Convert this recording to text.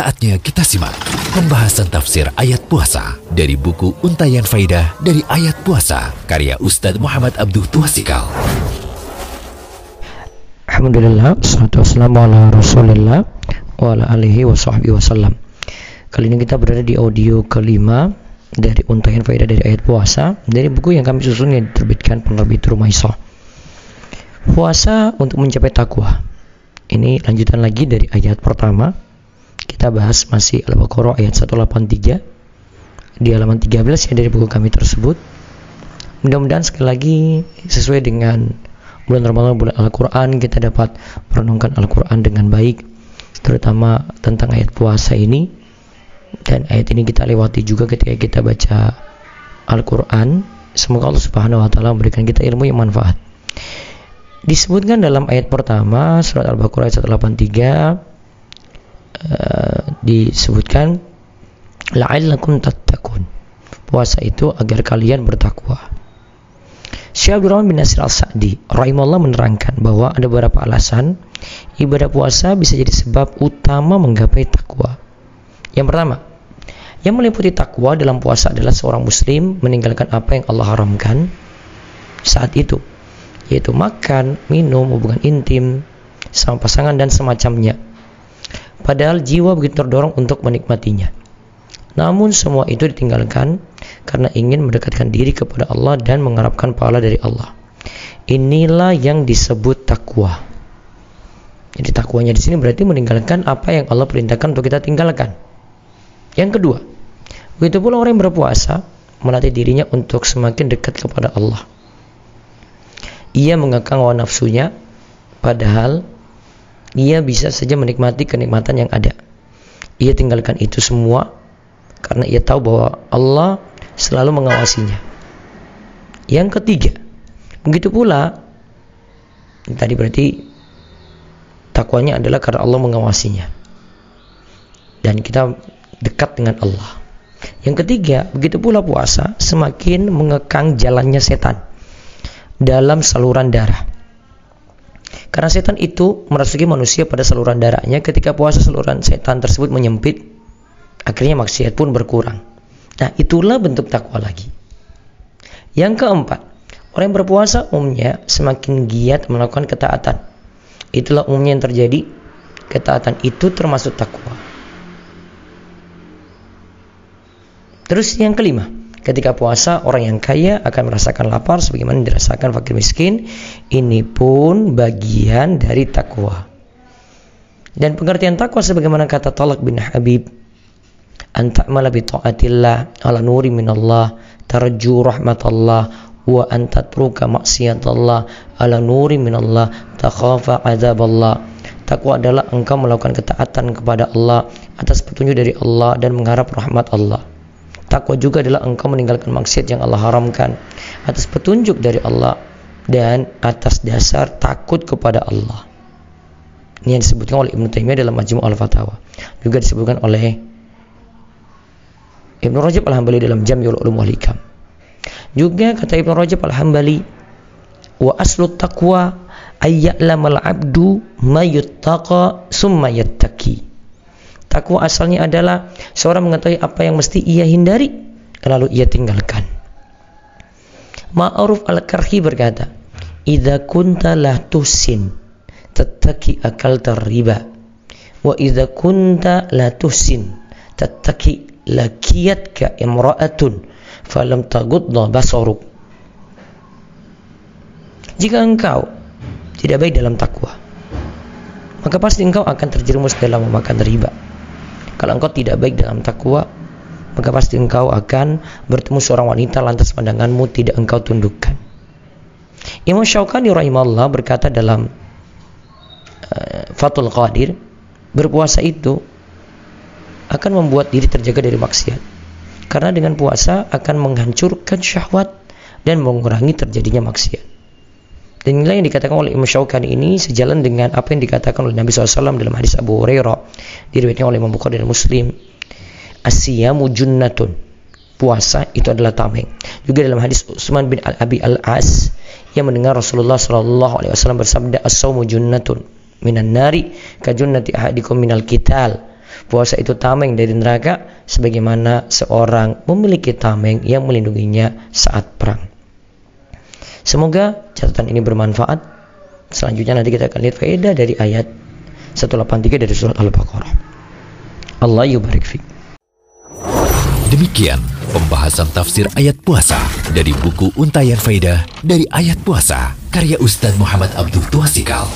Saatnya kita simak pembahasan tafsir ayat puasa dari buku Untayan Faidah dari Ayat Puasa karya Ustadz Muhammad Abduh Tuasikal. Alhamdulillah, salatu wassalamu ala rasulillah wa ala alihi wa sahbihi wasallam. Kali ini kita berada di audio kelima dari Untayan Faidah dari Ayat Puasa dari buku yang kami susun yang diterbitkan penerbit Rumaisah Puasa untuk mencapai takwa. Ini lanjutan lagi dari ayat pertama kita bahas masih Al-Baqarah ayat 183 di halaman 13 ya dari buku kami tersebut. Mudah-mudahan sekali lagi sesuai dengan bulan Ramadan bulan Al-Qur'an kita dapat merenungkan Al-Qur'an dengan baik terutama tentang ayat puasa ini dan ayat ini kita lewati juga ketika kita baca Al-Qur'an. Semoga Allah Subhanahu wa taala memberikan kita ilmu yang manfaat. Disebutkan dalam ayat pertama surat Al-Baqarah ayat 183 Eh, disebutkan la'allakum tattaqun. Puasa itu agar kalian bertakwa. Syekh Abdurrahman bin Nasir Al-Sa'di rahimahullah menerangkan bahwa ada beberapa alasan ibadah puasa bisa jadi sebab utama menggapai takwa. Yang pertama, yang meliputi takwa dalam puasa adalah seorang muslim meninggalkan apa yang Allah haramkan saat itu, yaitu makan, minum, hubungan intim sama pasangan dan semacamnya Padahal jiwa begitu terdorong untuk menikmatinya. Namun semua itu ditinggalkan karena ingin mendekatkan diri kepada Allah dan mengharapkan pahala dari Allah. Inilah yang disebut takwa. Jadi takwanya di sini berarti meninggalkan apa yang Allah perintahkan untuk kita tinggalkan. Yang kedua, begitu pula orang yang berpuasa melatih dirinya untuk semakin dekat kepada Allah. Ia mengekang hawa nafsunya padahal ia bisa saja menikmati kenikmatan yang ada. Ia tinggalkan itu semua karena ia tahu bahwa Allah selalu mengawasinya. Yang ketiga, begitu pula tadi berarti takwanya adalah karena Allah mengawasinya. Dan kita dekat dengan Allah. Yang ketiga, begitu pula puasa semakin mengekang jalannya setan dalam saluran darah. Karena setan itu merasuki manusia pada saluran darahnya ketika puasa saluran setan tersebut menyempit, akhirnya maksiat pun berkurang. Nah, itulah bentuk takwa lagi. Yang keempat, orang yang berpuasa umumnya semakin giat melakukan ketaatan. Itulah umumnya yang terjadi. Ketaatan itu termasuk takwa. Terus yang kelima, Ketika puasa, orang yang kaya akan merasakan lapar sebagaimana dirasakan fakir miskin. Ini pun bagian dari takwa. Dan pengertian takwa sebagaimana kata Talak bin Habib, "Anta'mala bi ta'atillah ala nuri minallah, tarju rahmatallah, wa antatruka maksiatallah ala nuri minallah, takhafa azaballah." Takwa adalah engkau melakukan ketaatan kepada Allah atas petunjuk dari Allah dan mengharap rahmat Allah. Takwa juga adalah engkau meninggalkan maksiat yang Allah haramkan atas petunjuk dari Allah dan atas dasar takut kepada Allah. Ini yang disebutkan oleh Ibnu Taimiyah dalam Majmu' al-Fatawa. Juga disebutkan oleh Ibnu Rajab al-Hambali dalam Jam'ul Ulum wal Hikam. Juga kata Ibnu Rajab al-Hambali, wa aslu taqwa ayya'lamal abdu ma yuttaqa summa yattaqi. Takwa asalnya adalah seorang mengetahui apa yang mesti ia hindari, lalu ia tinggalkan. Ma'ruf al-Karhi berkata, "Idza kunta la tusin, tattaki akal terriba. Wa idza kunta la tusin, tattaki lakiyatka imra'atun, falam tagudda basaruk." Jika engkau tidak baik dalam takwa, maka pasti engkau akan terjerumus dalam memakan riba. Kalau engkau tidak baik dalam takwa, maka pasti engkau akan bertemu seorang wanita lantas pandanganmu tidak engkau tundukkan. Imam Syaukani rahimahullah berkata dalam uh, Fathul Qadir, berpuasa itu akan membuat diri terjaga dari maksiat. Karena dengan puasa akan menghancurkan syahwat dan mengurangi terjadinya maksiat. Dan inilah yang dikatakan oleh Imam Syaukani ini sejalan dengan apa yang dikatakan oleh Nabi SAW dalam hadis Abu Hurairah diriwayatkan oleh Imam Bukhari dan Muslim. Asyamu junnatun. Puasa itu adalah tameng. Juga dalam hadis Utsman bin Al-Abi Al-As yang mendengar Rasulullah SAW bersabda as-saumu junnatun minan nari ka junnati ahadikum minal kital puasa itu tameng dari neraka sebagaimana seorang memiliki tameng yang melindunginya saat perang. Semoga catatan ini bermanfaat. Selanjutnya nanti kita akan lihat faedah dari ayat 183 dari surat Al-Baqarah. Allah yubarik fiqh. Demikian pembahasan tafsir ayat puasa dari buku Untayan Faidah dari Ayat Puasa karya Ustaz Muhammad Abdul Tuasikal.